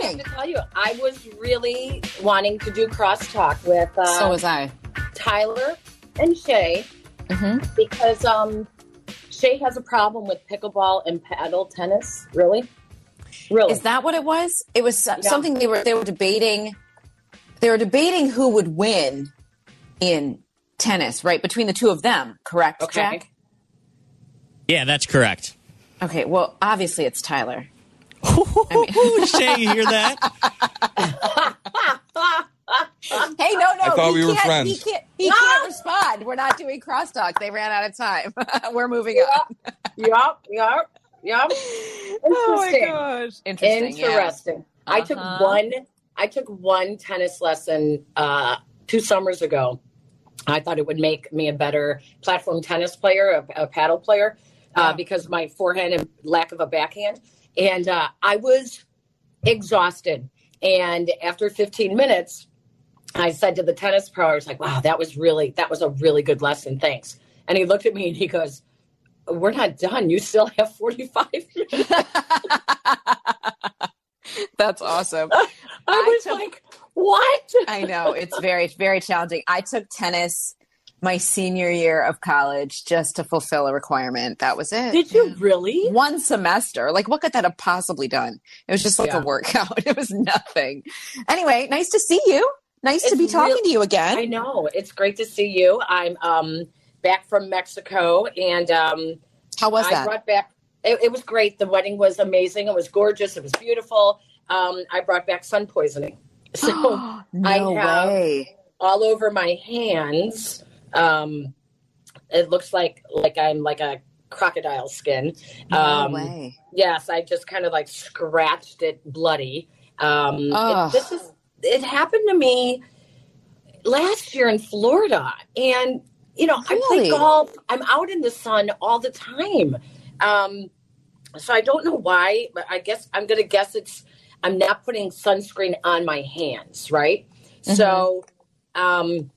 morning. have to tell you, I was really wanting to do crosstalk with uh, so was I. Tyler and Shay hmm because um, Shay has a problem with pickleball and paddle tennis. Really, really. Is that what it was? It was so- something they were they were debating. They were debating who would win in tennis, right? Between the two of them, correct, Okay. Jack? Yeah, that's correct. Okay, well, obviously it's Tyler. Shay, you hear that? Hey, no, no, I thought he we were can't, friends. He can't, he can't respond. We're not doing crosstalk. They ran out of time. we're moving on. yup, yup, yup. Oh my gosh, interesting. yeah. Interesting. I took Uh-huh. one. I took one tennis lesson uh, two summers ago. I thought it would make me a better platform tennis player, a, a paddle player, uh, Yeah. because my forehand and lack of a backhand. And uh, I was exhausted. And after 15 minutes, I said to the tennis pro, I was like, "Wow, that was really that was a really good lesson. Thanks." And he looked at me and he goes, "We're not done. You still have 45 minutes." That's awesome. I I was took- like, what? I know it's very very challenging. I took tennis my senior year of college just to fulfill a requirement. That was it. Did you really? One semester. Like what could that have possibly done? It was just like Yeah. a workout. It was nothing. Anyway, nice to see you. Nice to It's be talking real- to you again. I know. It's great to see you. I'm um, back from Mexico and um, How was I that? brought back, it, it was great. The wedding was amazing. It was gorgeous. It was beautiful. Um, I brought back sun poisoning. So no I have- way. all over my hands, um, it looks like like I'm like a crocodile skin. No um, way. Yes, I just kind of like scratched it bloody. Um, it, this is it happened to me last year in Florida, and you know I Really? play golf. I'm out in the sun all the time, um, so I don't know why, but I guess I'm gonna guess it's I'm not putting sunscreen on my hands, right? Mm-hmm. So um,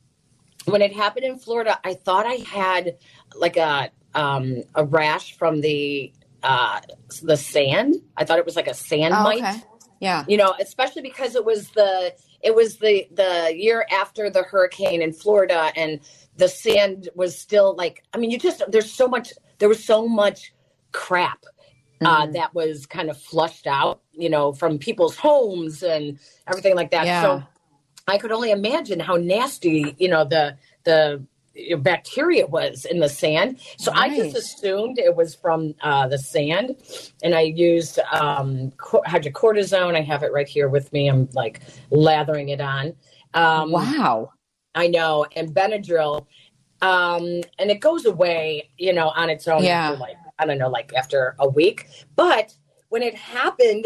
when it happened in Florida, I thought I had like a um, a rash from the uh, the sand. I thought it was like a sand Oh, mite. okay. Yeah. You know, especially because it was the it was the the year after the hurricane in Florida, and the sand was still like. I mean, you just there's so much. There was so much crap uh, Mhm. that was kind of flushed out, you know, from people's homes and everything like that. Yeah. So I could only imagine how nasty, you know, the the bacteria was in the sand. So I just assumed it was from uh, the sand, and I used um, hydrocortisone. I have it right here with me. I'm like lathering it on. Um, wow. I know, and Benadryl, um, and it goes away, you know, on its own. Yeah. After like I don't know, like after a week. But when it happened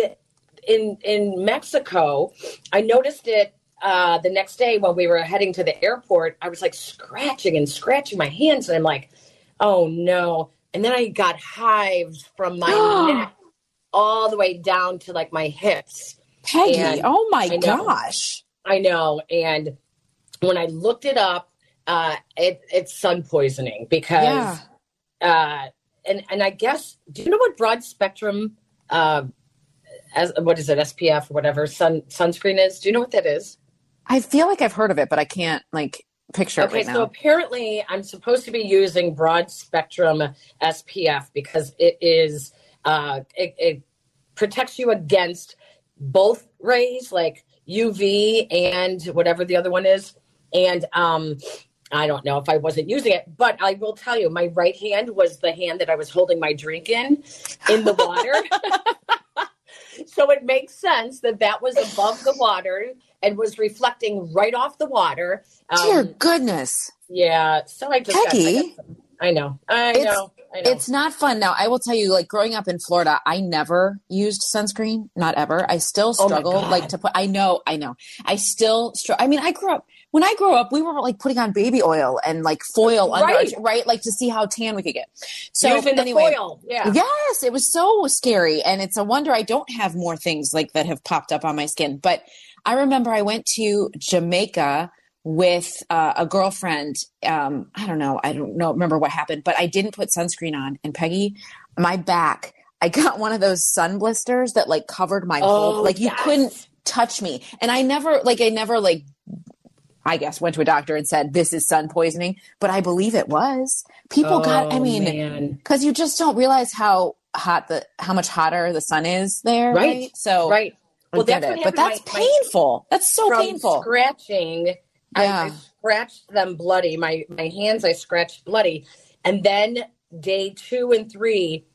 in in Mexico, I noticed it uh, the next day when we were heading to the airport. I was like scratching and scratching my hands, and I'm like, oh no! And then I got hives from my neck all the way down to like my hips. Peggy. And oh my I know. gosh. I know. And when I looked it up, uh, it, it's sun poisoning because, Yeah. uh, and and I guess, do you know what broad spectrum, uh, as what is it, SPF, whatever sun sunscreen is? Do you know what that is? I feel like I've heard of it, but I can't like picture Okay, it right so now. apparently I'm supposed to be using broad spectrum SPF because it is uh, it, it protects you against both rays, like UV and whatever the other one is. And um, I don't know if I wasn't using it, but I will tell you, my right hand was the hand that I was holding my drink in in the water. so it makes sense that that was above the water and was reflecting right off the water. Dear Um, goodness. yeah, so I just got- I, Peggy? got some- I know, I know, I know. It's not fun. Now, I will tell you, like growing up in Florida, I never used sunscreen, not ever. I still Oh struggle, God. like to put, I know, I know. I still struggle. I mean, I grew up, when I grew up, we were like putting on baby oil and like foil under, Right. our, right? Like to see how tan we could get. So, using anyway, foil. Yeah, Yes, it was so scary. And it's a wonder I don't have more things like that have popped up on my skin. But I remember I went to Jamaica with uh, a girlfriend. Um, I don't know. I don't know. Remember what happened, but I didn't put sunscreen on. And Peggy, my back, I got one of those sun blisters that like covered my whole Oh, like you yes. couldn't touch me. And I never like I never like I guess went to a doctor and said this is sun poisoning, but I believe it was. People got I Oh, mean cuz you just don't realize how hot the how much hotter the sun is there, Right. right? So right. Well, that's it. but that's My- my- painful. that's so From painful. scratching, I, I scratched them bloody. My my hands, I scratched bloody, and then day two and three,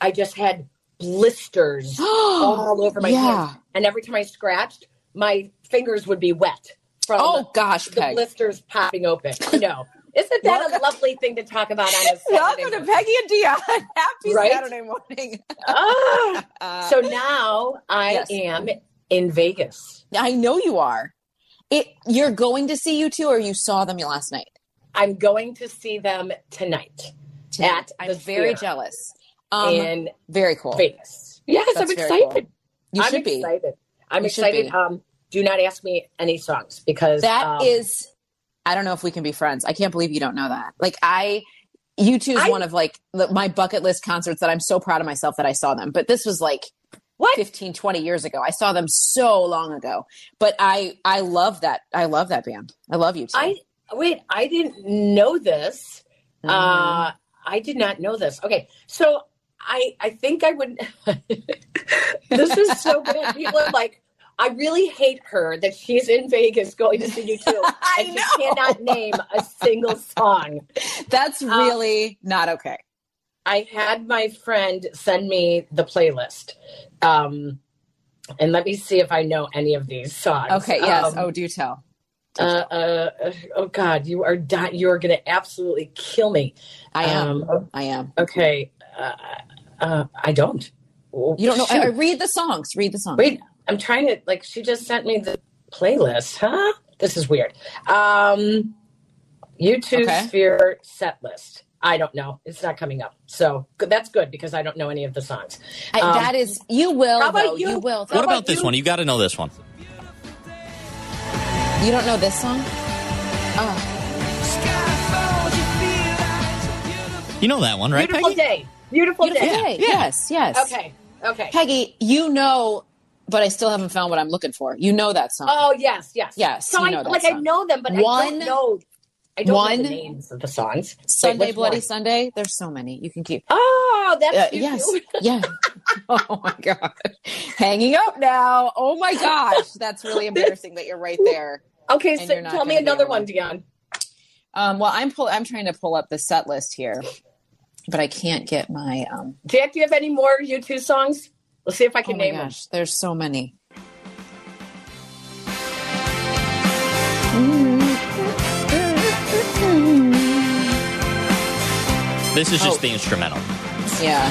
I just had blisters all over my yeah. hands. And every time I scratched, my fingers would be wet from Oh gosh, the Peg. blisters popping open. Know. Isn't that a lovely thing to talk about on a Saturday Welcome to? Peggy and Dionne. Happy Right? Saturday morning. Ah, Uh, so now I Yes. am in Vegas. I know you are. It you're going to see U2 or you saw them last night? I'm going to see them tonight at I'm very jealous. Um in very cool. Vegas. Yes, That's I'm excited. cool. You I'm should be. excited. I'm You excited. be. Um, do not ask me any songs because That um, is, I don't know if we can be friends. I can't believe you don't know that. Like I, U2 is one of like the, my bucket list concerts that I'm so proud of myself that I saw them. But this was like what 15, 20 years ago. I saw them so long ago. But I, I love that. I love that band. I love U2. I wait. I didn't know this. Mhm. Uh, I did not know this. Okay, so I I think I would. this is so good. People are like. I really hate her that she's in Vegas going to see U2, I and she cannot name a single song. That's Um, really not okay. I had my friend send me the playlist. Um, and let me see if I know any of these songs. Okay. Yes. Um, oh, do tell. Do uh, tell. uh, oh God, you are di- you are going to absolutely kill me. I am. Um, I am. okay, uh, uh, I don't. You don't know. Shoot. I, read the songs. Read the songs. Wait, I'm trying to like. She just sent me the playlist. Huh? This is weird. Um, YouTube Okay. Sphere set list. I don't know. It's not coming up. So that's good because I don't know any of the songs. I, Um, that is. You will. how about though. you? You will. How What about about this you? one? You got to know this one. You don't know this song? Oh, You know that one, right, Beautiful Peggy? day. Beautiful, beautiful day. day. yeah. Yes. Yes. Okay. Okay. Peggy, you know, but I still haven't found what I'm looking for. You know that song. Oh yes, yes, Yes, So I like I know them, but I don't know. I don't one- know the names of the songs. Sunday, which Bloody one? Sunday. There's so many. You can keep. Oh, that's Uh, yes. Yeah. oh my god. Hanging up now. Oh my gosh. That's really embarrassing that you're right there. Okay, so tell me another one, Dionne. Um, well, I'm pull. I'm trying to pull up the set list here, but I can't get my. Um, Jack, do you have any more U2 songs? Let's see if I oh can my name them. there's so many. This is just Oh. the instrumental. Yeah.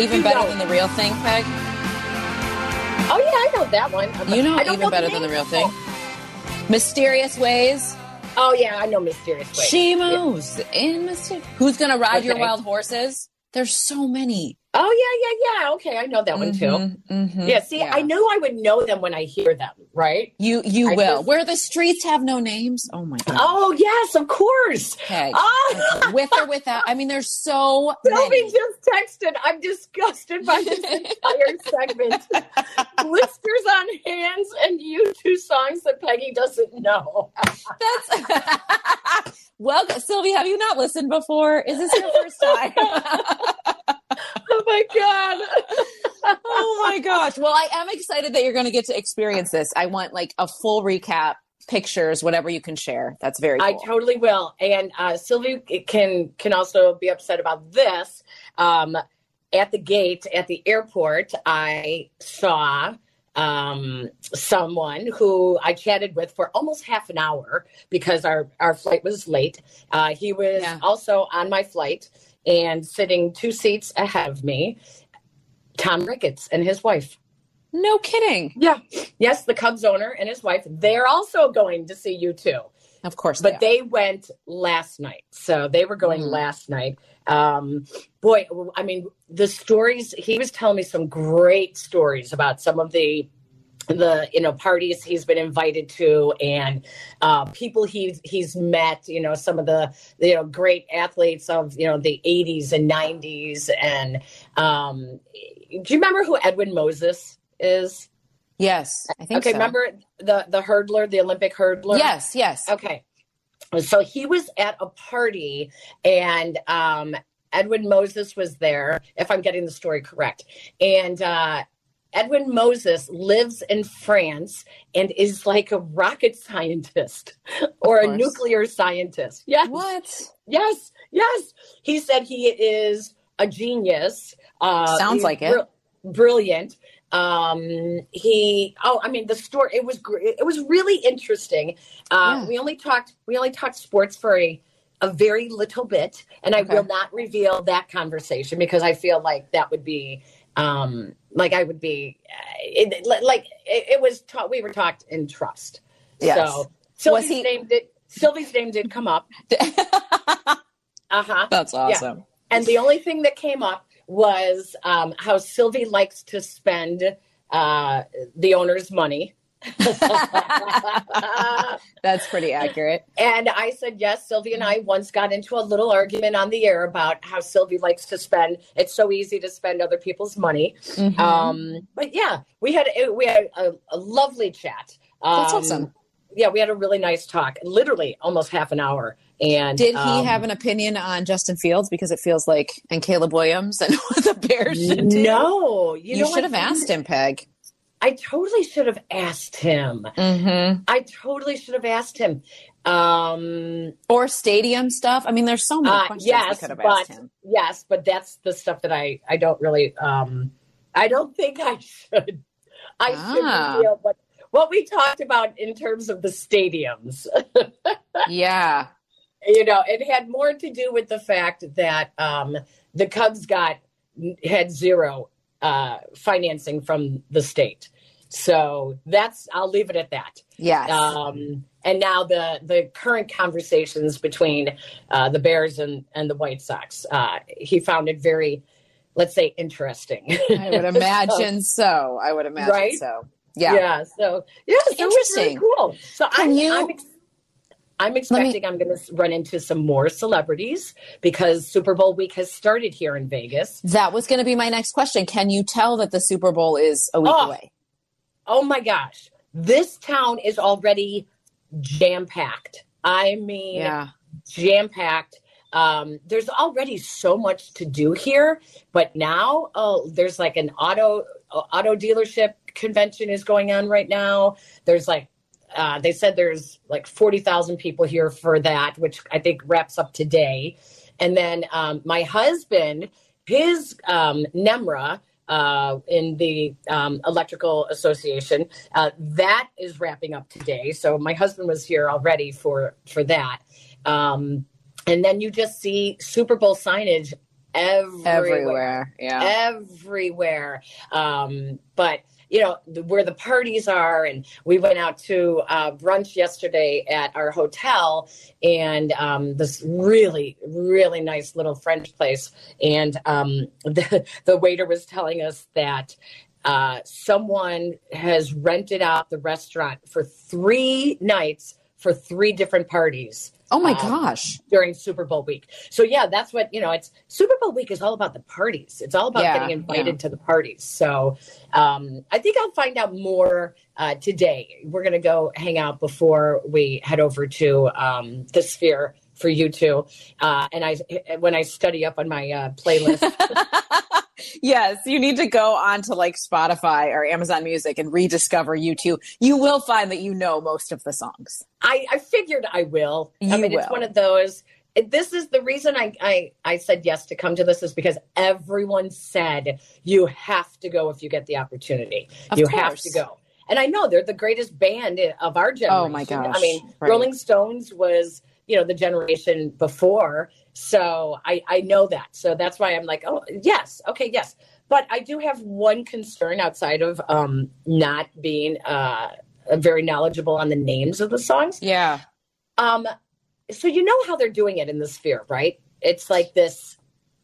Even better know. than the real thing, Peg. Oh yeah, I know that one. You know I don't even better than the real thing. Mysterious ways. Oh yeah, I know Mysterious Ways. She moves in mysterious. Who's gonna ride your wild horses? There's so many. Oh yeah, yeah, yeah. Okay, I know that one too. Mhm, mhm, Yeah, see, I knew I would know them when I hear them, right? You you I will. just- Where the streets have no names. Oh my god. Oh yes, of course. Peg. Oh, With or without. I mean, there's so Silvy many. just texted. I'm disgusted by this entire segment. Blisters on hands and U2 songs that Peggy doesn't know. That's well, Silvy. Have you not listened before? Is this your first time? Oh my god. oh my gosh. Well, I am excited that you're going to get to experience this. I want like a full recap, pictures, whatever you can share. That's very cool. I totally will. And uh, Silvy can can also be upset about this. Um, at the gate at the airport, I saw um, someone who I chatted with for almost half an hour because our our flight was late. Uh, he was Yeah. also on my flight and sitting two seats ahead of me. Tom Ricketts and his wife. no kidding. Yeah. Yes, the Cubs owner and his wife. They're also going to see U2 Of course, but they, they went last night so they were going Mhm. last night um boy i mean the stories he was telling me some great stories about some of the the you know parties he's been invited to and uh, people he's he's met you know some of the you know great athletes of you know the 80s and 90s and um, do you remember who Edwin Moses is? Yes, I think okay. so. Remember the the hurdler, the Olympic hurdler? Yes, yes. Okay. So he was at a party and um, Edwin Moses was there, if I'm getting the story correct. And uh, Edwin Moses lives in France and is like a rocket scientist or a nuclear scientist. Yes. What? Yes. Yes. He said he is a genius. Uh, Sounds like it. br- brilliant. Um, he, oh, I mean, the story, it was, it was really interesting. Uh, Yeah. we only talked, we only talked sports for a, a very little bit, and I will not reveal that conversation because I feel like that would be, um, like I would be, uh, it, like it, it was taught. We were talked in trust. Yes. So Silvy's he- name did. Silvy's name did come up. Uh huh. That's awesome. And the only thing that came up was um, how Silvy likes to spend uh, the owner's money. That's pretty accurate. And I said, yes, Silvy and I once got into a little argument on the air about how Silvy likes to spend. It's so easy to spend other people's money. Mhm. Um, but yeah, we had we had a, a lovely chat. Um, That's awesome. Yeah, we had a really nice talk. Literally almost half an hour. And Did he um, have an opinion on Justin Fields? Because it feels like and Caleb Williams and what the Bears should do. No, you, you, know should have asked him, Peg. I totally should have asked him. Mm-hmm. I totally should have asked him. Um, Or stadium stuff. I mean, there's so many Uh, questions yes, could have but asked him. yes, but that's the stuff that I I don't really um I don't think I should I Ah. should reveal but what we talked about in terms of the stadiums. Yeah. You know, it had more to do with the fact that um the Cubs got had zero uh financing from the state. So that's I'll leave it at that. Yes. Um, and now the the current conversations between uh, the Bears and and the White Sox, uh, he found it very, let's say, interesting. I would imagine so. I would imagine Right? so. yeah. Yeah. So yeah, so was really Interesting. cool. So Can I'm, you- I'm, ex- I'm expecting I'm going to run into some more celebrities because Super Bowl week has started here in Vegas. That was going to be my next question. Can you tell that the Super Bowl is a week Oh, away? Oh my gosh, this town is already jam packed. I mean, Yeah. jam packed. Um, there's already so much to do here, but now oh, there's like an auto uh, auto dealership convention is going on right now. There's like uh, they said there's like forty thousand people here for that, which I think wraps up today. And then um, my husband, his um, NEMRA. Uh, in the um, electrical association, uh, that is wrapping up today. So my husband was here already for for that. Um, and then you just see Super Bowl signage everywhere, Everywhere. Yeah. everywhere. Um, but you know the, where the parties are, and we went out to uh, brunch yesterday at our hotel, and um, this really, really nice little French place, and um, the the waiter was telling us that. Uh, someone has rented out the restaurant for three nights for three different parties Oh my um, gosh. during Super Bowl week. So yeah, that's what you know. It's Super Bowl week is all about the parties. It's all about Yeah, getting invited yeah. to the parties. So um, I think I'll find out more uh, today. We're gonna go hang out before we head over to um, the Sphere for U2. Uh, and I when I study up on my uh, playlist. yes, you need to go onto like Spotify or Amazon Music and rediscover U2. You will find that you know most of the songs. I, I figured I will. I You mean, it's one of those. This is the reason I, I I said yes to come to this is because everyone said you have to go if you get the opportunity. Of you have to go. And I know they're the greatest band of our generation. Oh my gosh, I mean, right. Rolling Stones was, you know, the generation before. So I, I know that. So that's why I'm like, oh, yes. Okay, yes. But I do have one concern outside of um, not being uh, very knowledgeable on the names of the songs. Yeah. Um, so you know how they're doing it in the sphere, right? It's like this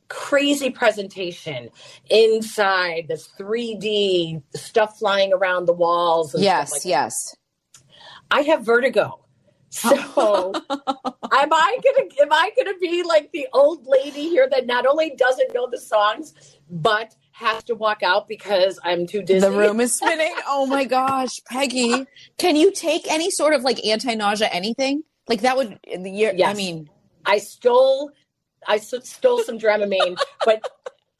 crazy presentation inside this 3D stuff flying around the walls. And Yes, like yes. I have vertigo. So am I gonna am I gonna be like the old lady here that not only doesn't know the songs but has to walk out because I'm too dizzy? The room is spinning. Oh my gosh, Peggy. Can you take any sort of like anti-nausea anything? Like that would in the year Yes. I mean, I stole I stole some Dramamine, but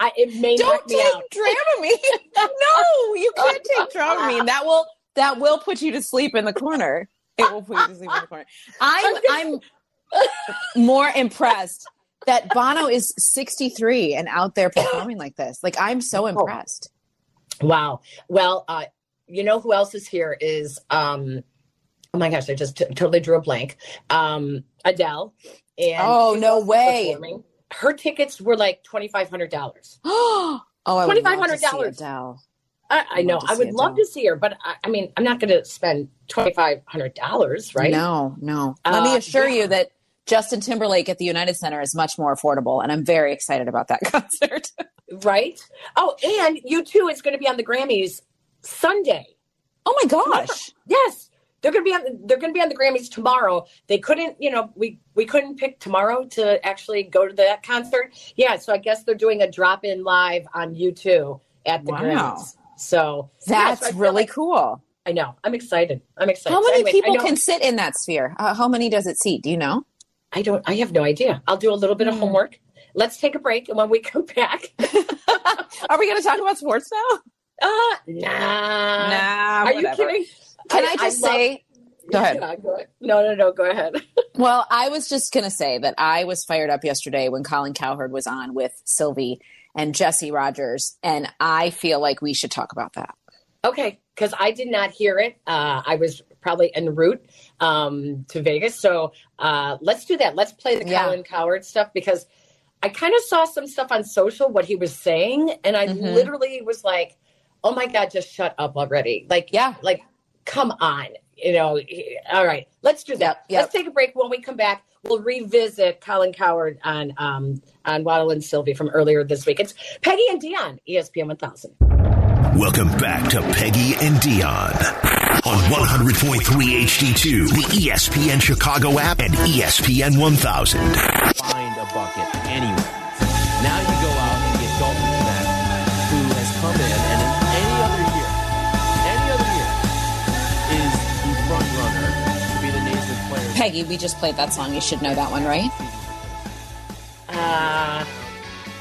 I, it may don't knock me take out. Dramamine. no, you can't take Dramamine. That will that will put you to sleep in the corner. It will you to sleep in the corner. I'm I'm more impressed that Bono is 63 and out there performing like this. Like I'm so impressed. Wow. Well, uh, you know who else is here is um oh my gosh, I just t- totally drew a blank. Um Adele. And Oh, no way. performing. Her tickets were like twenty five hundred dollars. oh, I would love to see $2,500. Adele. I, I know. I would love to see her, but I, I mean, I'm not going to spend twenty five hundred dollars, right? No, no. Let me Uh, assure yeah. you that Justin Timberlake at the United Center is much more affordable, and I'm very excited about that concert. Right? Oh, and U2. It's going to be on the Grammys Sunday. oh my gosh! Yes, they're going to be on. They're going to be on the Grammys tomorrow. They couldn't, you know, we we couldn't pick tomorrow to actually go to that concert. Yeah, so I guess they're doing a drop in live on YouTube at the Wow. Grammys. So yeah, That's so really like- cool. I know. I'm excited. I'm excited. How So many anyways, I people can sit in that sphere? Uh, how many does it seat? Do you know? I don't. I have no idea. I'll do a little bit of Hmm. homework. Let's take a break, and when we come back, Are we going to talk about sports now? uh, nah. Nah. Are you kidding? Can I- I, just I love- say? Go ahead. Yeah, go ahead. No, no, no. Go ahead. Well, I was just going to say that I was fired up yesterday when Colin Cowherd was on with Silvy and Jesse Rogers, and I feel like we should talk about that. Okay, because I did not hear it. Uh, I was probably en route um, to Vegas. So uh, let's do that. Let's play the Yeah. Colin Cowherd stuff because I kind of saw some stuff on social, what he was saying, and I Mhm. literally was like, oh my God, just shut up already. Like, Yeah. like, come on. You know, all right, let's do that. Yep, yep. Let's take a break. When we come back, we'll revisit Colin Cowherd on um, on Waddle and Silvy from earlier this week. It's Peggy and Dionne, ESPN 1000. Welcome back to Peggy and Dionne on 100.3 HD2, the ESPN Chicago app, and ESPN 1000. find a bucket anywhere. Peggy, we just played that song. You should know that one, right? Uh,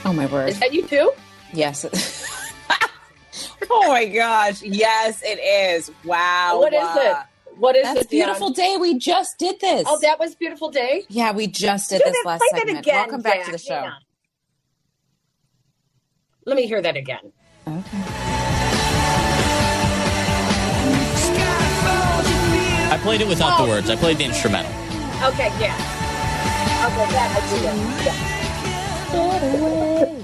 Oh my word! is that U2? Yes. oh my gosh! Yes, it is. Wow. What is it? What is That's it? Beautiful day. We just did this. Oh, that was beautiful day. yeah, we just did this last segment. again, Welcome back to the show. Let me hear that again. I played it without the words. I played the instrumental. Okay, yeah. Okay, that I do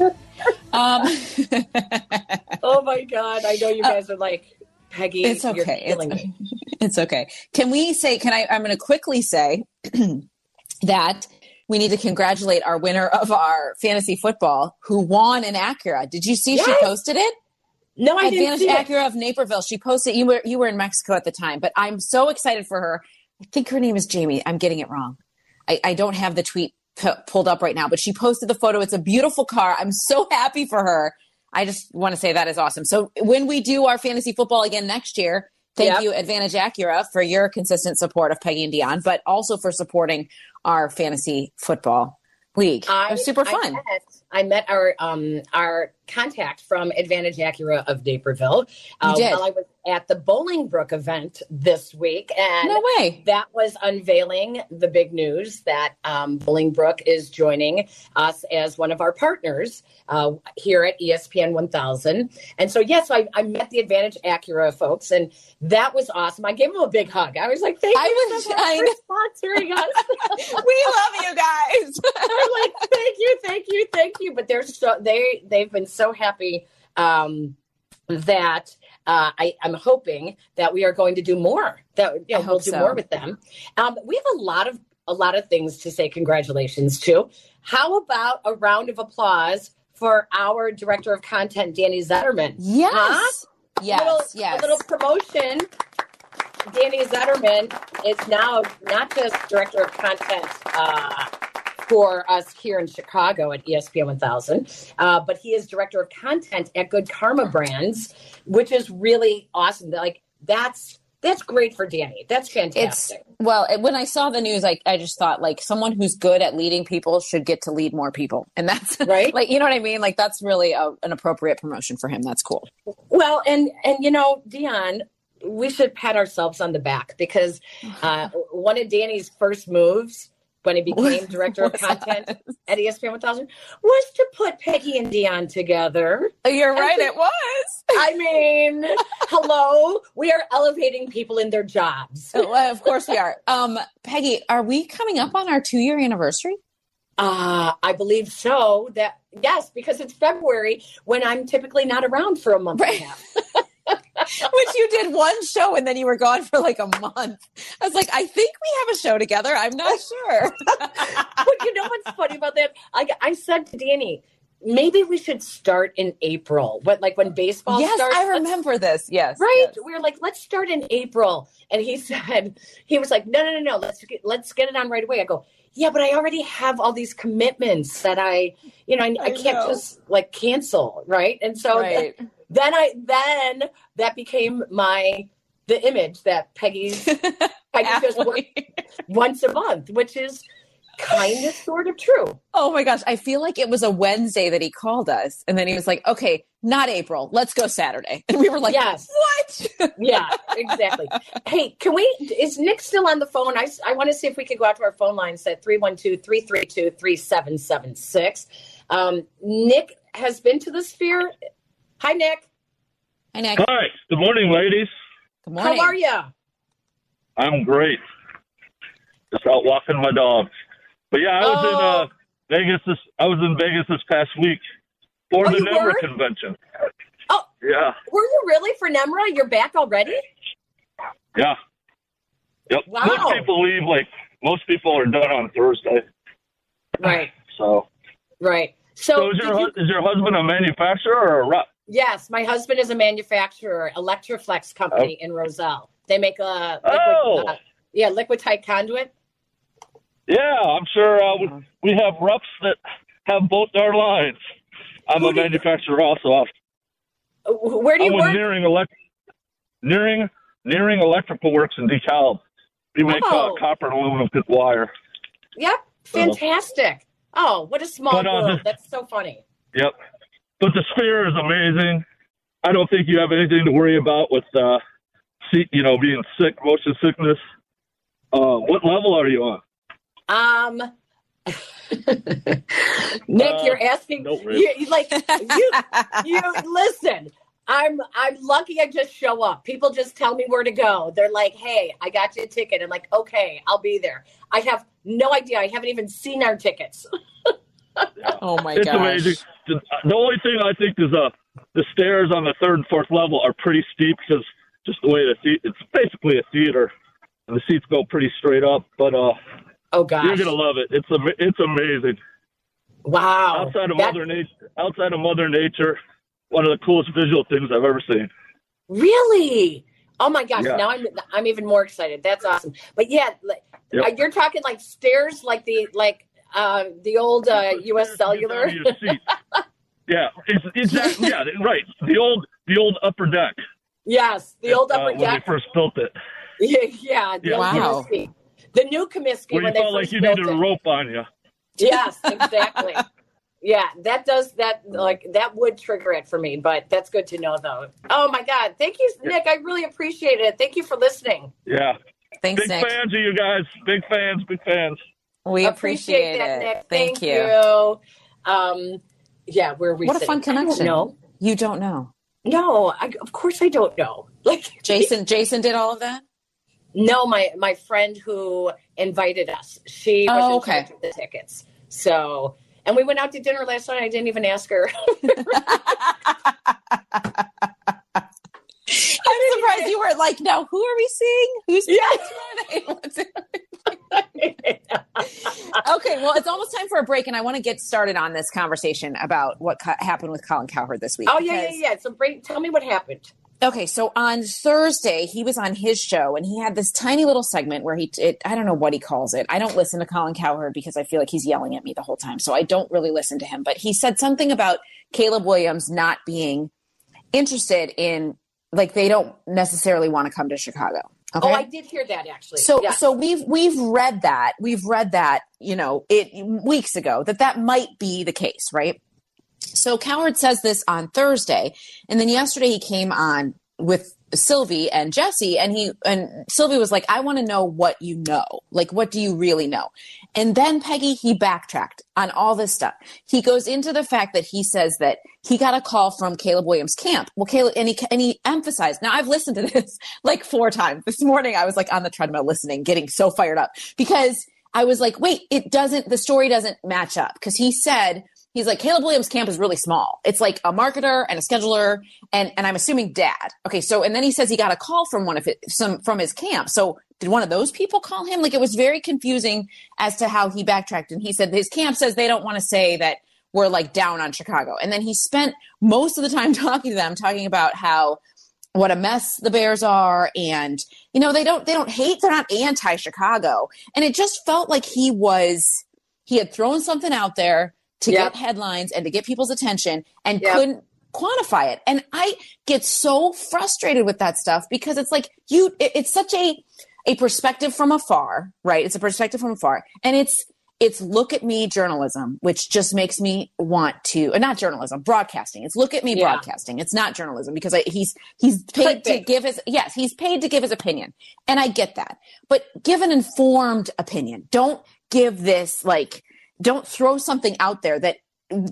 that. Um, Oh my god, I know you guys are like Peggy. it's You're okay. killing It's, me. it's okay. Can we say? Can I? I'm going to quickly say that we need to congratulate our winner of our fantasy football, who won an Acura. Did you see she posted it? No, I didn't Advantage. Acura of Naperville. She posted. You were you were in Mexico at the time, but I'm so excited for her. I think her name is Jamie. I'm getting it wrong. I, I don't have the tweet p- pulled up right now, but she posted the photo. It's a beautiful car. I'm so happy for her. I just want to say that is awesome. So when we do our fantasy football again next year, thank Yep. you Advantage Acura for your consistent support of Peggy and Dionne, but also for supporting our fantasy football league. it was super I fun. I met our um our contact from Advantage Acura of Naperville uh, while I was at the Bolingbrook event this week, and no way. that was unveiling the big news that um, Bolingbrook is joining us as one of our partners uh, here at ESPN 1000. And so, yes, I, I met the Advantage Acura folks, and that was awesome. I gave them a big hug. I was like, thank I you was- so much I for sponsoring us. we love you guys. I'm like, thank you, thank you, thank you. But they're so they they've been so happy um, that uh, I, I'm hoping that we are going to do more. That you know, we'll do so. more with them. Um, we have a lot of a lot of things to say congratulations to. How about a round of applause for our director of content, Danny Zederman? Yes. Huh? Yes. little, yes. A little promotion. Danny Zederman is now not just director of content uh, for us here in Chicago at ESPN 1000, uh, but he is director of content at Good Karma Brands, which is really awesome. Like that's that's great for Danny. That's it's fantastic. well it- when i saw the news I, I just thought like someone who's good at leading people should get to lead more people and that's Right. like you know what i mean like that's really a, an appropriate promotion for him that's cool Well, and and you know, Dionne, we should pat ourselves on the back because uh, one of Danny's first moves when he became director of content at ESPN 1000 was to put Peggy and Dionne together. you're right think- it was I mean, hello, we are elevating people in their jobs. Well, of course we are um peggy are we coming up on our two year anniversary Uh, I believe so. That yes, because it's February when I'm typically not around for a month Right. and a half. which you did one show and then you were gone for like a month i was like i think we have a show together i'm not sure but you know what's funny about that? I, I said to Danny, maybe we should start in April. What like when baseball yes starts? i remember this yes Right, yes. we were like, let's start in April, and he said, he was like, no, no, no, no, let's get, let's get it on right away. I go, yeah, but I already have all these commitments that I, you know, I, I I can't know. just like cancel, right? And so right then I then that became my the image that Peggy's Peggy just once a month, which is kind of sort of true. Oh my gosh. I feel like it was a Wednesday that he called us. And then he was like, okay, not April. Let's go Saturday. And we were like, Yes. what? Yeah, exactly. hey, can we, is Nick still on the phone? I, I want to see if we can go out to our phone lines at 312 332 3776. Um, Nick has been to the sphere. Hi, Nick. Hi, Nick. Hi. Good morning, ladies. Good morning. How are you? I'm great. Just out walking my dog. But yeah, I was in Oh. uh, Vegas. This I was in Vegas this past week for Oh, the you NEMRA were? convention. Oh. Yeah, Were you really for Nemra? You're back already? yeah. Yep. Wow. Most people leave like most people are done on Thursday. Right, So, right. so, So, is your you- is your husband a manufacturer or a rep? Yes, my husband is a manufacturer, Electri-Flex company in Roselle. They make a liquid, Oh. uh, yeah, liquid tight conduit. Yeah, I'm sure uh, we, we have reps that have both our lines. I'm Who a do you- manufacturer also. Uh, Where do I'm you with work? Nehring Elect, Nehring Nehring Electrical Works in DeKalb. We make Oh. uh, copper and aluminum tip wire. Yep, fantastic. Oh, what a small But, uh, world. That's so funny. Yep. But the sphere is amazing. I don't think you have anything to worry about with, uh, see, you know, being sick, motion sickness. Uh, what level are you on? Um, Nick, Uh, you're asking. no risk. you, you like you. You listen. I'm I'm lucky. I just show up. People just tell me where to go. They're like, "Hey, I got you a ticket." I'm like, "Okay, I'll be there." I have no idea. I haven't even seen our tickets. oh my it's gosh. amazing. The, only thing I think is uh, the stairs on the third and fourth level are pretty steep because just the way the seat, it's basically a theater, and the seats go pretty straight up. But uh, Oh gosh! you're gonna love it. It's am- it's amazing. wow. outside of That- mother nature, outside of mother nature, one of the coolest visual things I've ever seen. Really? Oh my gosh! Yeah. Now I'm I'm even more excited. That's awesome. But yeah, like, Yep. uh, you're talking like stairs, like the like uh, the old uh, U.S. Cellular. Get down to your seat. yeah, it's, exactly. Yeah, right. The old the old upper deck. Yes, the old uh, upper when they first built it, Yeah, yeah, the Yeah. old Wow. Comiskey. The new Comiskey where when you they felt like you needed it. a rope on you. Yes, exactly. yeah, that does that. Like that would trigger it for me, but that's good to know, though. Oh my God, thank you, Nick. I really appreciate it. Thank you for listening. Yeah, Thanks, big Nick. fans of you guys. Big fans. Big fans. We appreciate, that, it. Nick. Thank, you. you. Um, yeah, where we? What a fun connection. No, You don't know. no. I, of course, I don't know. Like Jason Jason did all of that? No, my my friend who invited us. She was Oh, in okay. charge of the tickets. So, and we went out to dinner last night. I didn't even ask her. I'm surprised you weren't like, now who are we seeing? Who's Yeah. What's- well, it's almost time for a break, and I want to get started on this conversation about what co- happened with Colin Cowherd this week. Oh yeah, yeah, because- yeah. So bring, tell me what happened. Okay, so on Thursday he was on his show and he had this tiny little segment where he it, I don't know what he calls it. I don't listen to Colin Cowherd because I feel like he's yelling at me the whole time, so I don't really listen to him. But he said something about Caleb Williams not being interested in like they don't necessarily want to come to Chicago. Oh, okay. Oh, I did hear that actually. So yeah. so we've we've read that. We've read that, you know, it weeks ago that that might be the case, right? So Cowherd says this on Thursday, and then yesterday he came on with Silvy and Jesse, and he and Silvy was like, "I want to know what you know. Like, what do you really know?" And then Peggy he backtracked on all this stuff. He goes into the fact that he says that he got a call from Caleb Williams' camp. Well, Caleb and he and he emphasized. Now I've listened to this like four times this morning. I was like on the treadmill listening, getting so fired up because I was like, "Wait, it doesn't. The story doesn't match up." Because he said he's like Caleb Williams camp is really small. It's like a marketer and a scheduler and and I'm assuming dad. Okay, so and then he says he got a call from one of his some from his camp. So did one of those people call him? Like it was very confusing as to how he backtracked and he said his camp says they don't want to say that we're like down on Chicago. And then he spent most of the time talking to them talking about how what a mess the bears are and you know they don't they don't hate they're not anti Chicago. And it just felt like he was he had thrown something out there to Yep. get headlines and to get people's attention and Yep. couldn't quantify it. And I get so frustrated with that stuff because it's like you it- it's such a a perspective from afar, right? It's a perspective from afar. And it's it's look at me journalism, which just makes me want to uh, not journalism, broadcasting. It's look at me Yeah. broadcasting. It's not journalism because I, he's he's paid to give his yes, he's paid to give his opinion. And I get that. But give an informed opinion. Don't give this like don't throw something out there that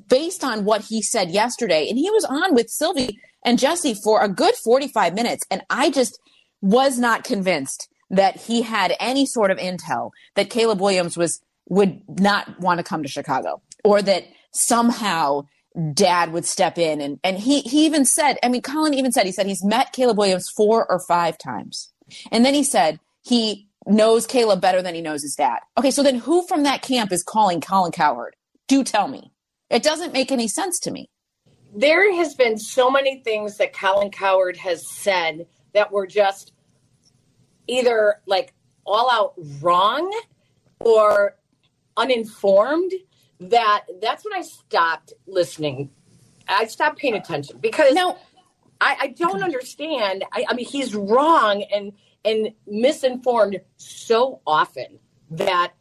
based on what he said yesterday and he was on with Silvy and Jesse for a good 45 minutes and I just was not convinced that he had any sort of intel that Caleb Williams was would not want to come to Chicago or that somehow dad would step in and and he he even said I mean Colin even said he said he's met Caleb Williams four or five times. And then he said he knows Caleb better than he knows his dad. Okay, so then who from that camp is calling Colin Cowherd? Do tell me. It doesn't make any sense to me. there has been so many things that Colin Cowherd has said that were just either like all out wrong or uninformed that that's when I stopped listening. I stopped paying attention because Now, I, I don't understand. I, I mean, he's wrong and and misinformed so often that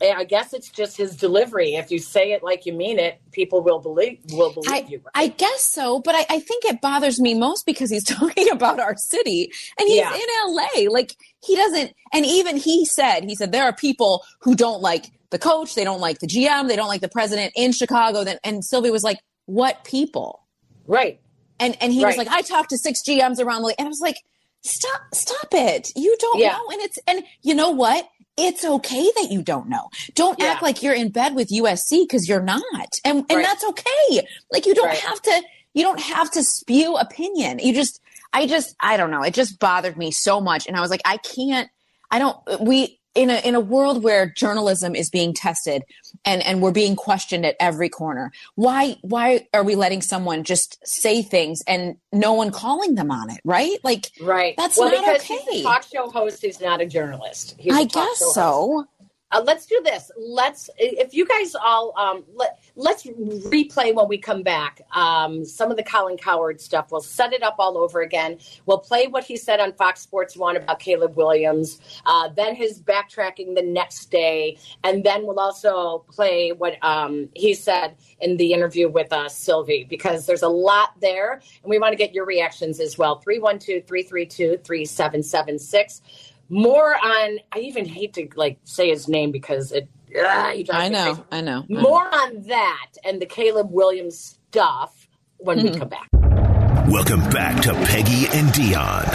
eh, I guess it's just his delivery. If you say it like you mean it, people will believe will believe I, you. right? I guess so, but I, I think it bothers me most because he's talking about our city and he's Yeah. in LA. Like he doesn't, and even he said, he said there are people who don't like the coach, they don't like the GM, they don't like the president in Chicago. Then and Silvy was like, "What people?" right. And and he was like, "I talked to six GMs around the league," and I was like, "Stop, stop it! You don't Yeah. know." And it's and you know what? It's okay that you don't know. Don't act like you're in bed with USC because you're not, and and Right. that's okay. Like you don't Right. have to. You don't have to spew opinion. You just, I just, I don't know. It just bothered me so much, and I was like, I can't. I don't. We in a in a world where journalism is being tested and and we're being questioned at every corner. Why why are we letting someone just say things and no one calling them on it? Right? Like Right. That's well, not because okay. he's a talk show host. He's not a journalist. He's a I talk guess show host. Uh, let's do this. Let's, if you guys all, um, let let's replay when we come back. Um, some of the Colin Cowherd stuff. We'll set it up all over again. We'll play what he said on Fox Sports One about Caleb Williams. Uh, then his backtracking the next day, and then we'll also play what um, he said in the interview with uh, Silvy because there's a lot there, and we want to get your reactions as well. 312 332 3776 more on i even hate to like say his name because it ah, he drives I know. crazy. I know. more on that and the caleb williams stuff when Mm-hmm. we come back Welcome back to Peggy and Dionne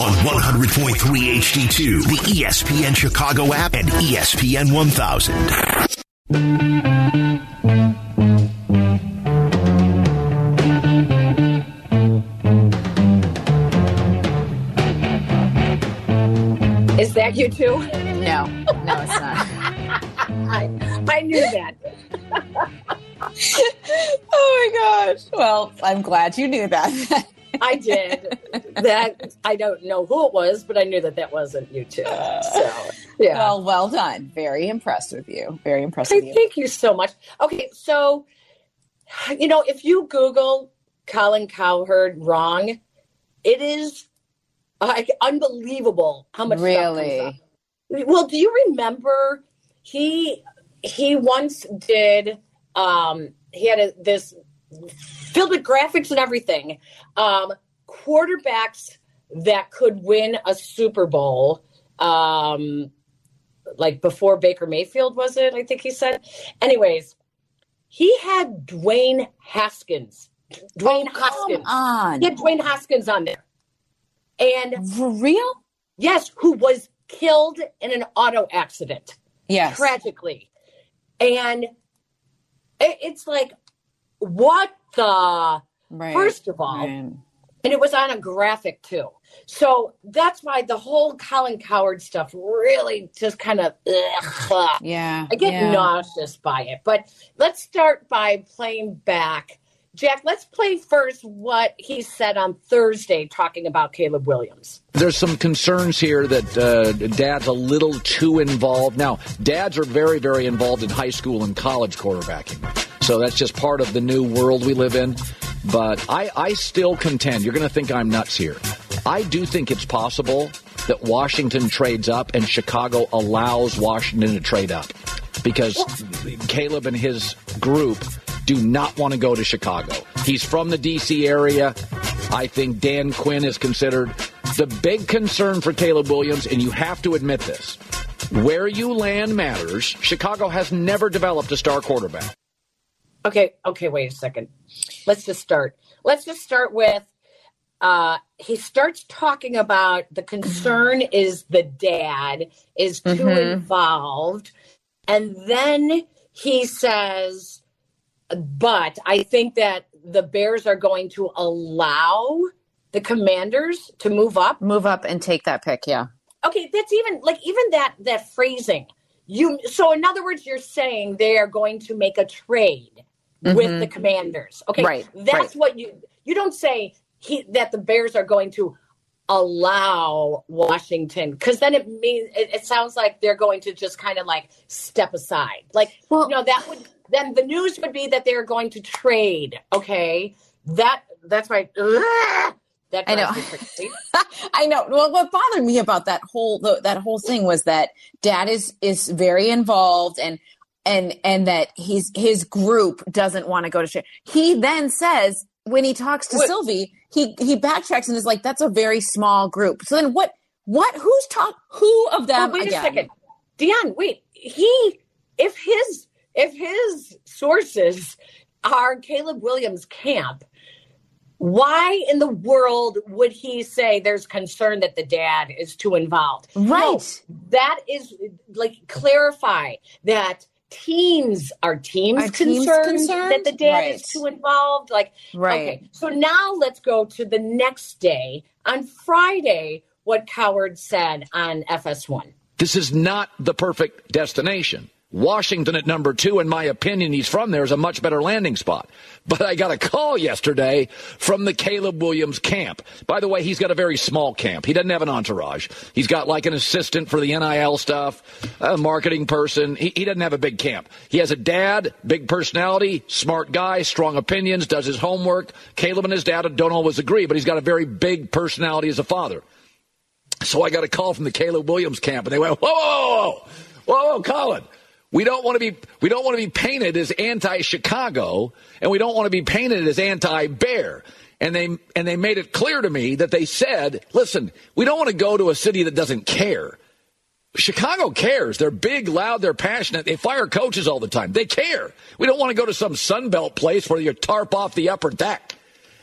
on 100.3 HD2, the ESPN Chicago app, and ESPN 1000. That U2 No, no, it's not. I, I knew that. oh my gosh. Well, I'm glad you knew that. I did. That I don't know who it was, but I knew that that wasn't U2. So yeah. well, well done. Very impressed with you. Very impressed with you. thank you so much. Okay, so you know, if you Google Colin Cowherd wrong, it is like unbelievable how much Really? Well, do you remember he he once did um he had a, this filled with graphics and everything. Um quarterbacks that could win a Super Bowl um like before Baker Mayfield was it? I think he said. Anyways, he had Dwayne Haskins. Dwayne Oh, Haskins. on. He had Dwayne Haskins on there. And For real? yes, who was killed in an auto accident Yes. tragically. And it, it's like, what the? Right. First of all, Right. and it was on a graphic too. So that's why the whole Colin Cowherd stuff really just kind of, Yeah. I get yeah. nauseous by it. But let's start by playing back. Jack, let's play first what he said on Thursday talking about Caleb Williams. There's some concerns here that uh, dad's a little too involved. Now, dads are very, very involved in high school and college quarterbacking. So that's just part of the new world we live in. But I, I still contend, you're going to think I'm nuts here. I do think it's possible that Washington trades up and Chicago allows Washington to trade up because Caleb and his group do not want to go to Chicago. He's from the D.C. area. I think Dan Quinn is considered the big concern for Caleb Williams, and you have to admit this. Where you land matters. Chicago has never developed a star quarterback. Okay, okay, wait a second. Let's just start. Let's just start with uh he starts talking about the concern is the dad is too Mhm. involved and then he says but I think that the Bears are going to allow the commanders to move up Move up and take that pick. Yeah. okay that's even like even that that phrasing you so in other words you're saying they are going to make a trade with Mhm. the commanders okay Right, that's right. what you you don't say he that the bears are going to allow washington because then it means it, it sounds like they're going to just kind of like step aside like Well- you know that would then the news would be that they're going to trade okay that that's right Ugh! that I know. drives me crazy. I know. Well, what bothered me about that whole that whole thing was that dad is is very involved and and and that he's his group doesn't want to go to shit. He then says when he talks to Wait. Silvy, he he backtracks and is like, "That's a very small group." So then what? What? Who's talk? Who of Oh, them? wait again? a second, Dionne. Wait, he if his if his sources are Caleb Williams' camp, why in the world would he say there's concern that the dad is too involved? No, Right. that is like clarify that teams are teams, Are teams concerned, concerned? that the dad Right. is too involved. Like Right. Okay, so now let's go to the next day. On Friday, what Cowherd said on FS1. This is not the perfect destination. Washington at number two, in my opinion, he's from there, is a much better landing spot. But I got a call yesterday from the Caleb Williams camp. By the way, he's got a very small camp. He doesn't have an entourage. He's got like an assistant for the NIL stuff, a marketing person. He, he doesn't have a big camp. He has a dad, big personality, smart guy, strong opinions, does his homework. Caleb and his dad don't always agree, but he's got a very big personality as a father. So I got a call from the Caleb Williams camp, and they went, "Whoa, whoa, whoa, whoa, whoa, Colin, we don't want to be we don't want to be painted as anti-Chicago, and we don't want to be painted as anti-Bear." And they and they made it clear to me that they said, "Listen, we don't want to go to a city that doesn't care." Chicago cares. They're big, loud, they're passionate. They fire coaches all the time. They care. We don't want to go to some Sunbelt place where you tarp off the upper deck.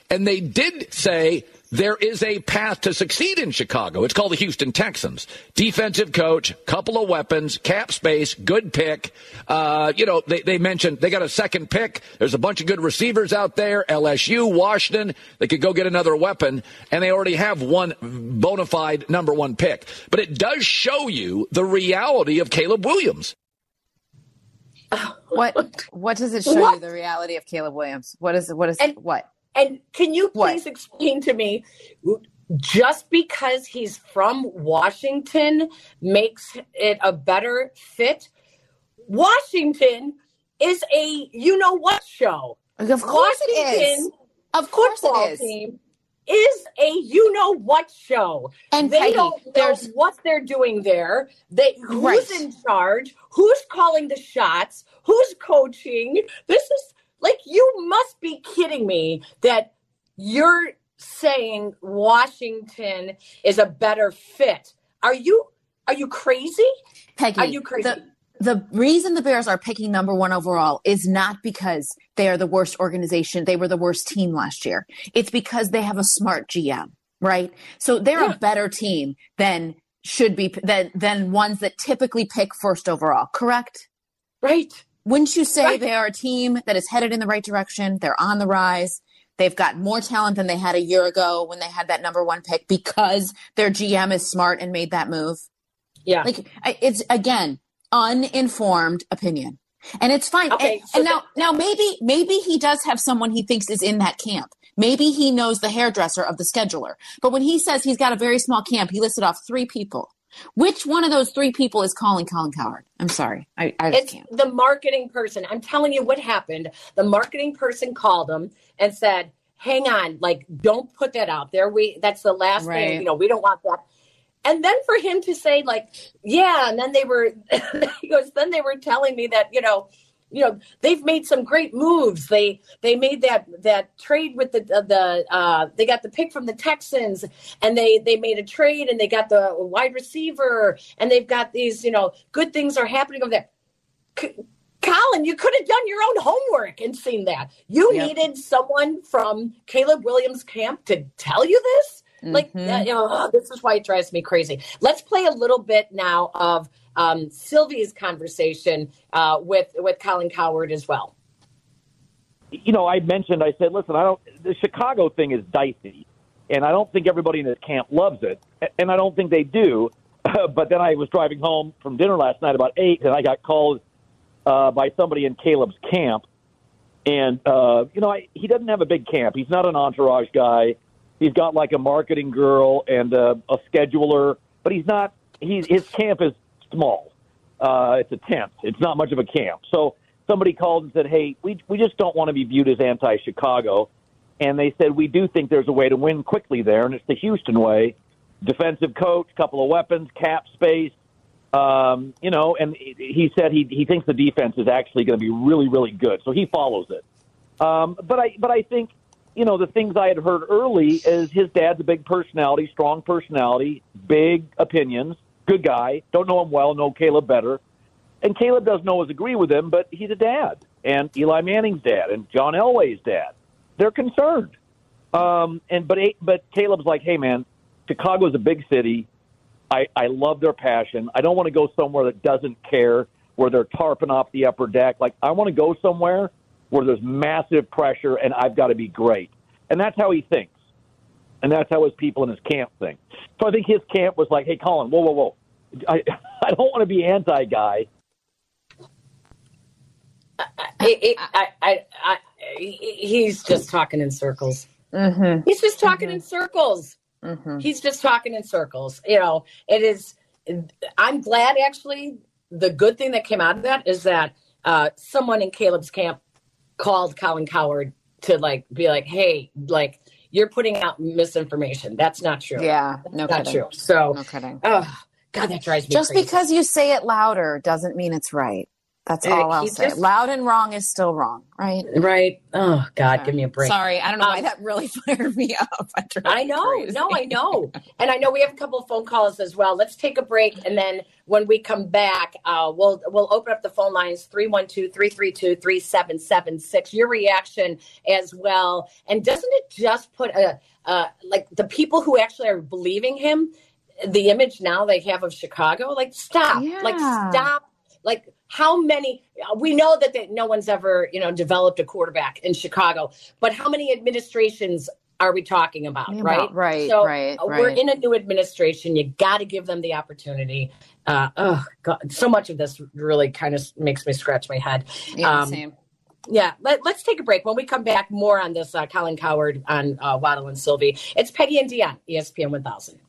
And they did say there is a path to succeed in Chicago. It's called the Houston Texans. Defensive coach, couple of weapons, cap space, good pick. Uh, you know, they, they mentioned they got a second pick. There's a bunch of good receivers out there. LSU, Washington, they could go get another weapon, and they already have one bona fide number one pick. But it does show you the reality of Caleb Williams. What what does it show you the reality of Caleb Williams? What is what is And- what? And can you What? please explain to me just because he's from Washington makes it a better fit? Washington is a you know what show. Of course it is. Of course it is. team is a you know what show. And they Peggy, don't know there's what they're doing there. They who's Right. in charge? Who's calling the shots? Who's coaching? This is like you must be kidding me that you're saying Washington is a better fit. Are you are you crazy? Peggy. Are you crazy? The, the reason the Bears are picking number one overall is not because they are the worst organization. They were the worst team last year. It's because they have a smart GM, right? So they're Yeah. a better team than should be than than ones that typically pick first overall. Correct? right. Wouldn't you say Right. they are a team that is headed in the right direction? They're on the rise. They've got more talent than they had a year ago when they had that number one pick because their GM is smart and made that move. Yeah. Like it's again uninformed opinion, and it's fine. Okay, and, so and now, now maybe maybe he does have someone he thinks is in that camp. Maybe he knows the hairdresser of the scheduler. But when he says he's got a very small camp, he listed off three people. Which one of those three people is calling Colin Cowherd? I'm sorry, I, I just It's can't. the marketing person. I'm telling you what happened. The marketing person called him and said, "Hang on, like don't put that out there. We that's the last Right. thing. You know, we don't want that." And then for him to say, like, "Yeah," and then they were, he goes, "Then they were telling me that you know." You know they've made some great moves. They they made that that trade with the the uh, they got the pick from the Texans, and they they made a trade and they got the wide receiver, and they've got these you know good things are happening over there. C- Colin, you could have done your own homework and seen that. You Yep. needed someone from Caleb Williams' camp to tell you this. Like, Mhm. uh, you know, oh, this is why it drives me crazy. Let's play a little bit now of um, Silvy's conversation uh, with with Colin Cowherd as well. you know, I mentioned, I said, listen, I don't, the Chicago thing is dicey, and I don't think everybody in this camp loves it, and I don't think they do. but then I was driving home from dinner last night about eight, and I got called uh, by somebody in Caleb's camp, and uh, you know, I, he doesn't have a big camp. He's not an entourage guy. He's got like a marketing girl and uh, a scheduler, but he's not. He's his camp is small. Uh, it's a tent. It's not much of a camp. So somebody called and said, "Hey, we we just don't want to be viewed as anti-Chicago," and they said we do think there's a way to win quickly there, and it's the Houston way: defensive coach, couple of weapons, cap space. Um, you know, and he said he he thinks the defense is actually going to be really really good, so he follows it. Um, but I but I think you know the things I had heard early is his dad's a big personality, strong personality, big opinions, good guy. Don't know him well, know Caleb better, and Caleb doesn't always agree with him, but he's a dad, and Eli Manning's dad, and John Elway's dad. They're concerned, um, and but but Caleb's like, hey man, Chicago's a big city. I, I love their passion. I don't want to go somewhere that doesn't care, where they're tarping off the upper deck. Like I want to go somewhere where there's massive pressure and I've got to be great. And that's how he thinks. And that's how his people in his camp think. So I think his camp was like, hey, Colin, whoa, whoa, whoa. I, I don't want to be anti guy. I, I, I, I, he's just talking in circles. Mm-hmm. He's just talking in circles. Mm-hmm. He's just talking in circles. You know, it is. I'm glad actually. The good thing that came out of that is that uh, someone in Caleb's camp called Colin Cowherd to like be like, "Hey, like you're putting out misinformation. That's not true. Yeah, no not kidding. true." So, No kidding. oh God, that drives me Just crazy. because you say it louder doesn't mean it's right. That's Uh, all I'll say. just- Loud and wrong is still wrong, right? right? Oh God, give me a break. Sorry, I don't know why Um, that really fired me up. I, drive I me know, crazy. no, I know, and I know we have a couple of phone calls as well. Let's take a break, and then when we come back, uh, we'll we'll open up the phone lines 312-332-3776. Your reaction as well, and doesn't it just put a uh, like the people who actually are believing him, the image now they have of Chicago? Like stop, like stop, like. How many? We know that they, no one's ever, you know, developed a quarterback in Chicago, but how many administrations are we talking about? Yeah, right, right, So right, we're right. in a new administration. You got to give them the opportunity. Uh, oh God, so much of this really kind of makes me scratch my head. Yeah, Um, same. Yeah, let, us take a break. When we come back, more on this uh, Colin Cowherd on uh, Waddle and Silvy. It's Peggy and Dionne, ESPN 1000.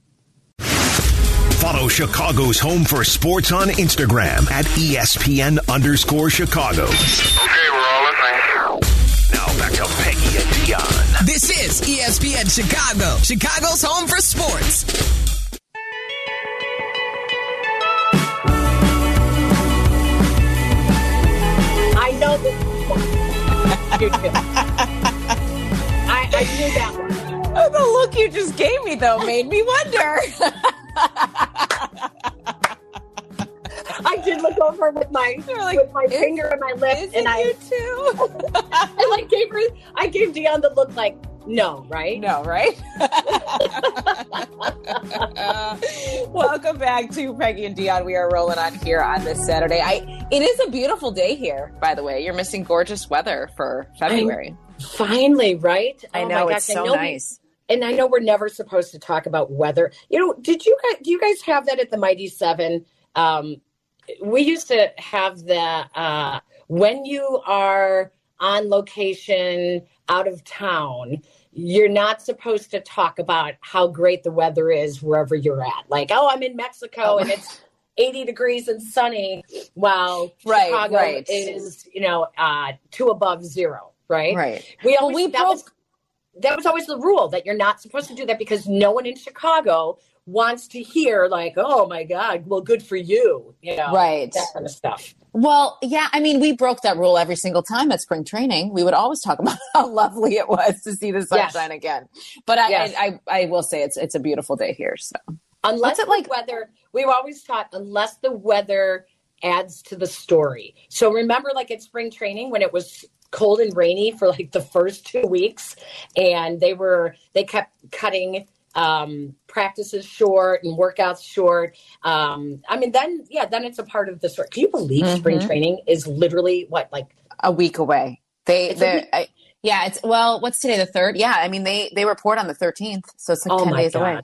Follow Chicago's Home for Sports on Instagram at E ESPN underscore Chicago. Okay, we're all listening. Now back to Peggy and Dionne. This is ESPN Chicago, Chicago's home for sports. I know this. You. I, I knew that one. Oh, the look you just gave me though made me wonder. over with my like, with my "Is- finger and my lip, and I, you too? I like gave her. I gave Dionne the look like no, right? No, right? Welcome back to Peggy and Dionne. We are rolling on here on this Saturday. I it is a beautiful day here, by the way. You're missing gorgeous weather for February. Finally, right? I Oh my know gosh, it's so know we- nice. and I know we're never supposed to talk about weather. You know, did you guys do you guys have that at the Mighty Seven? Um, we used to have the uh, when you are on location out of town. You're not supposed to talk about how great the weather is wherever you're at. Like, oh, I'm in Mexico and it's 80 degrees and sunny, while Right, Chicago right. is, you know, uh, two above zero. Right. Right. We Well, always we that was that was always the rule that you're not supposed to do that because no one in Chicago wants to hear like, oh my God, well, good for you, you know, Right. That kind of stuff. Well, yeah, I mean, we broke that rule every single time at spring training. We would always talk about how lovely it was to see the Yes. sunshine again. But I, Yes. I, I, I will say it's it's a beautiful day here. So Unless What's it like- weather, we were always taught unless the weather adds to the story. So remember, like at spring training when it was cold and rainy for like the first two weeks, and they were they kept cutting um practices short and workouts short um i mean then yeah then it's a part of the story can you believe spring Mhm. training is literally what like a week away. They, they. I, yeah, it's well, what's today? The third? Yeah, I mean, they they report on the thirteenth, so it's like Oh ten days away.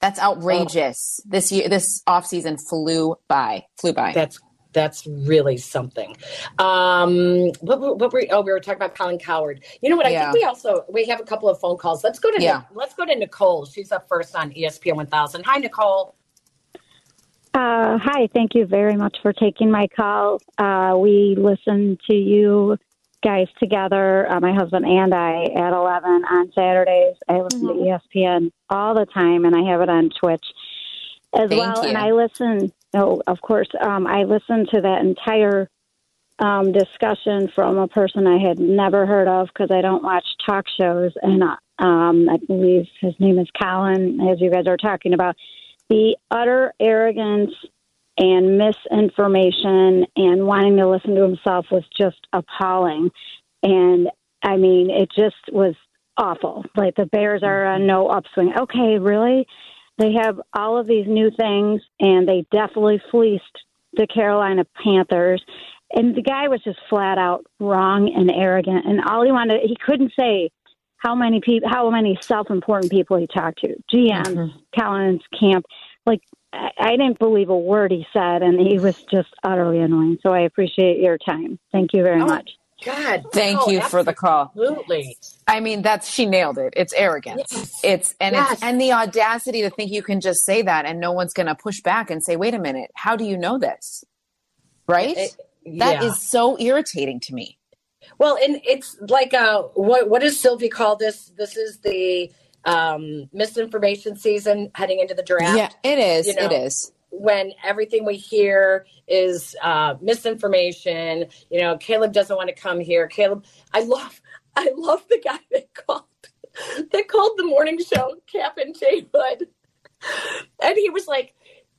That's outrageous. This year, this off season flew by, flew by. That's that's really something. Um, what, were- what were oh we were talking about Colin Cowherd. You know what? I Yeah. think we also we have a couple of phone calls. Let's go to Yeah. let's go to Nicole. She's up first on ESPN 1000. Hi, Nicole. Uh, hi, thank you very much for taking my call. Uh, we listen to you guys together, uh, my husband and I, at 11 on Saturdays. I listen to E ESPN all the time, and I have it on Twitch as Thank well. you. And I listen, oh, of course, um, I listened to that entire um, discussion from a person I had never heard of because I don't watch talk shows. And uh, um, I believe his name is Colin, as you guys are talking about the utter arrogance and misinformation and wanting to listen to himself was just appalling. And I mean, it just was awful. Like the Bears are on no upswing. Okay, really? They have all of these new things, and they definitely fleeced the Carolina Panthers. And the guy was just flat out wrong and arrogant. And all he wanted, he couldn't say how many people, how many self-important people he talked to, GMs, mm-hmm. Collins, Camp. Like I, I didn't believe a word he said, and he was just utterly annoying. So I appreciate your time. Thank you very Oh, much. God, Thank no, you for the call. Absolutely. I mean, that's she nailed it. It's arrogance. Yes. It's and Yes. it's and the audacity to think you can just say that and no one's going to push back and say, "Wait a minute, how do you know this?" Right? It- That is yeah. so irritating to me. Well, and it's like uh, what what does Silvy call this? This is the um, misinformation season heading into the draft. Yeah, it is. You know, it is. When everything we hear is uh, misinformation. You know, Caleb doesn't want to come here. Caleb, I love, I love the guy that called, that called the morning show, Kap and Jay Hood, and he was like.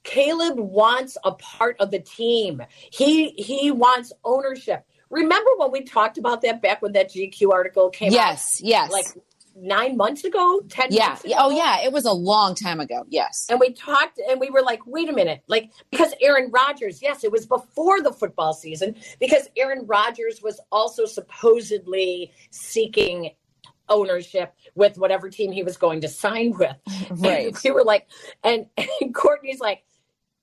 Caleb wants a part of the team. He he wants ownership. Remember when we talked about that back when that GQ article came out? Yes, yes. Like nine months ago, ten yeah. months oh, ago? Oh yeah, it was a long time ago. Yes. And we talked and we were like, wait a minute, like because Aaron Rodgers, yes, it was before the football season, because Aaron Rodgers was also supposedly seeking ownership with whatever team he was going to sign with. Right. And we were like, and, and Courtney's like,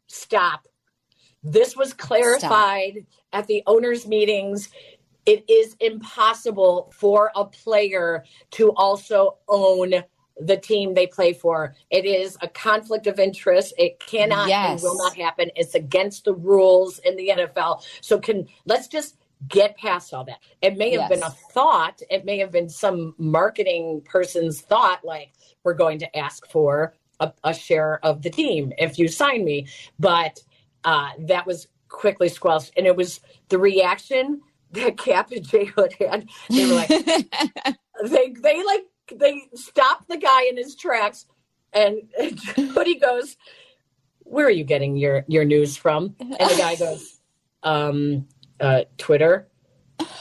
stop. This was clarified at the owners' meetings. It is impossible for a player to also own the team they play for. It is a conflict of interest. It cannot Yes. and will not happen. It's against the rules in the NFL. So can let's just get past all that. It may have been a thought. It may have been some marketing person's thought, like we're going to ask for a, a share of the team if you sign me. But uh, that was quickly squelched, and it was the reaction that Kap and J Hood had. They were like, they they like they stopped the guy in his tracks, and, and Hoodie goes, "Where are you getting your your news from?" And the guy goes, um, uh, "Twitter."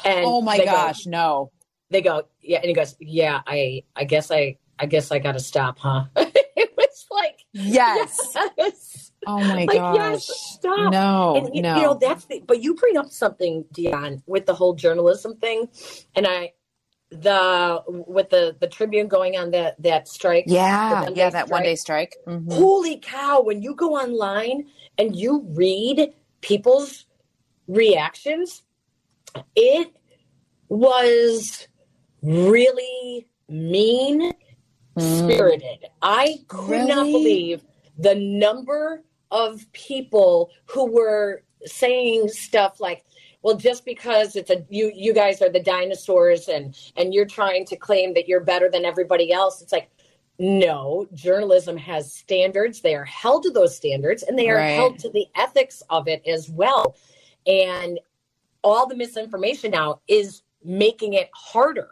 And oh my they go- gosh, no. they go, "Yeah," and he goes, "Yeah, I I guess I I guess I got to stop, huh?" it was like, Yes. yes. Oh my like, gosh. yes, stop. No, And, you, no. you know that's the, but you bring up something, Dionne, with the whole journalism thing, and I the with the the Tribune going on that that strike. yeah, yeah, that strike. one day strike. Mhm. Holy cow! When you go online and you read people's reactions, it was really mean spirited. I could not believe the number of people who were saying stuff like well just because it's a you you guys are the dinosaurs and and you're trying to claim that you're better than everybody else it's like no journalism has standards they are held to those standards and they are Right. held to the ethics of it as well and all the misinformation now is making it harder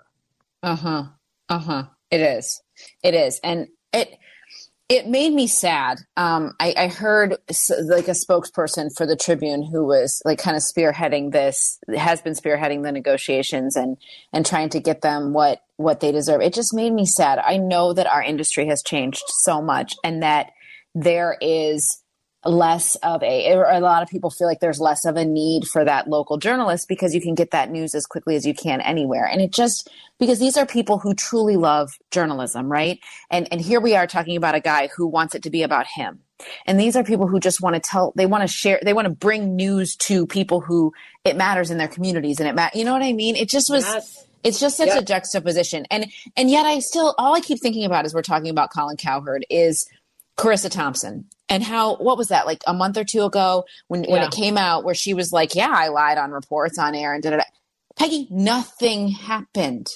Uh-huh. Uh-huh. It is. It is. And it it made me sad. Um I, I heard like a spokesperson for the Tribune who was like kind of spearheading this has been spearheading the negotiations and and trying to get them what what they deserve. It just made me sad. I know that our industry has changed so much and that there is less of a a lot of people feel like there's less of a need for that local journalist because you can get that news as quickly as you can anywhere and it just because these are people who truly love journalism right and and here we are talking about a guy who wants it to be about him and these are people who just want to tell they want to share they want to bring news to people who it matters in their communities and it matters you know what i mean it just was Yes. it's just such Yeah. a juxtaposition and and yet i still all i keep thinking about as we're talking about colin cowherd is Charissa Thompson and how what was that like a month or two ago when when it came out where she was like, yeah, I lied on reports on air and da da da. Peggy, nothing happened.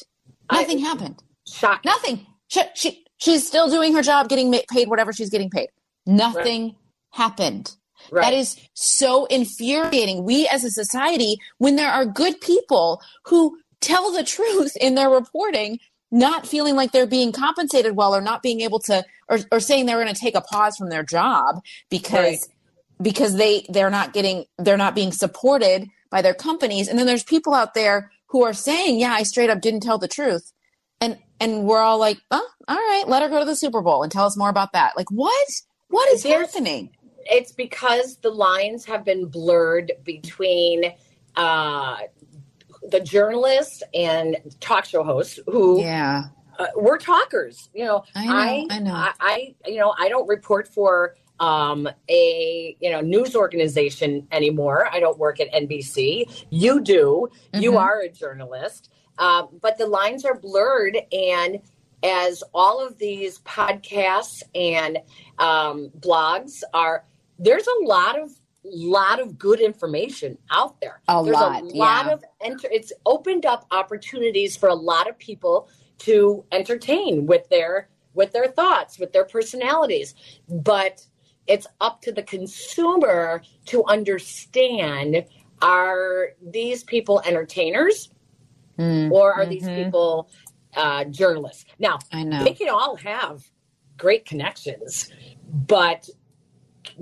Nothing happened. shocked Nothing. She, she she's still doing her job, getting paid whatever she's getting paid. Nothing happened. Right. That is so infuriating. We as a society, when there are good people who tell the truth in their reporting, not feeling like they're being compensated well or not being able to or, or saying they're going to take a pause from their job because Right. because they they're not getting they're not being supported by their companies and then there's people out there who are saying yeah i straight up didn't tell the truth. And and we're all like oh all right let her go to the super bowl and tell us more about that. Like what? What is There's- happening? It's because the lines have been blurred between uh, the journalist and talk show hosts who yeah. uh, we're talkers. You know, I know, I know. I, I, you know, I don't report for um, a you know news organization anymore. I don't work at NBC. You do. You Mhm. are a journalist. Um, but the lines are blurred, and as all of these podcasts and um, blogs are, there's a lot of lot of good information out there. A there's lot, a lot yeah. of enter. It's opened up opportunities for a lot of people to entertain with their with their thoughts, with their personalities, but it's up to the consumer to understand are these people entertainers Mm, or are these people uh, journalists? Now, i know they can all have great connections, but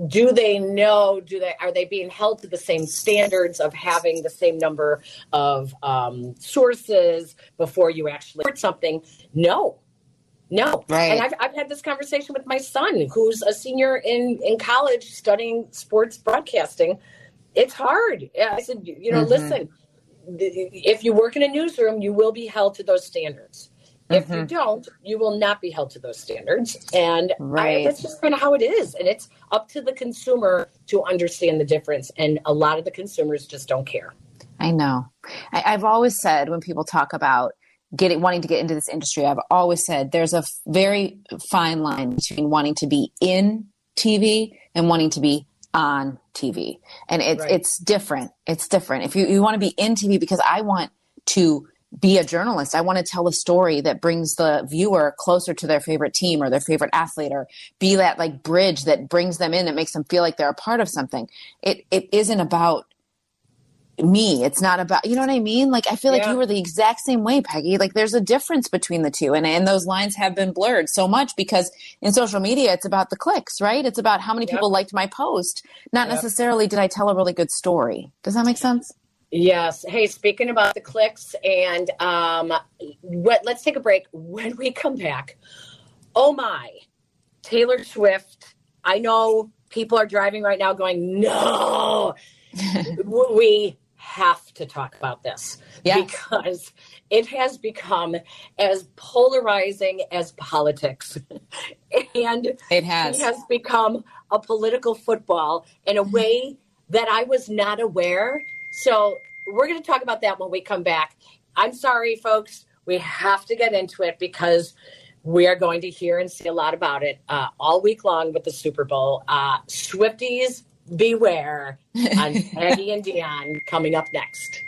do they know? Do they are they being held to the same standards of having the same number of um, sources before you actually report something? No, no. Right. And I've I've had this conversation with my son, who's a senior in in college studying sports broadcasting. It's hard. Yeah, I said, you know, Mhm. listen. If you work in a newsroom, you will be held to those standards If you don't, you will not be held to those standards. And I, Right. that's just kind of how it is. And it's up to the consumer to understand the difference. And a lot of the consumers just don't care. I know. I, I've always said when people talk about getting wanting to get into this industry, I've always said there's a f- very fine line between wanting to be in TV and wanting to be on TV, and it's Right. it's different. It's different. If you, you want to be in TV, because I want to be a journalist, I want to tell a story that brings the viewer closer to their favorite team or their favorite athlete, or be that like bridge that brings them in and makes them feel like they're a part of something. It it isn't about me. It's not about you know what I mean? Like I feel like you were the exact same way, Peggy. Like there's a difference between the two and and those lines have been blurred so much because in social media it's about the clicks, right? It's about how many Yep. people liked my post, not Yep. necessarily did I tell a really good story. Does that make sense? Yes. Hey, speaking about the clicks, and um, what, let's take a break. When we come back, oh my, Taylor Swift. I know people are driving right now going, no. we have to talk about this Yes. because it has become as polarizing as politics. and It has. it has become a political football in a way that I was not aware. So we're going to talk about that when we come back. I'm sorry, folks. We have to get into it because we are going to hear and see a lot about it uh, all week long with the Super Bowl. Uh, Swifties, beware on Peggy and Dionne coming up next.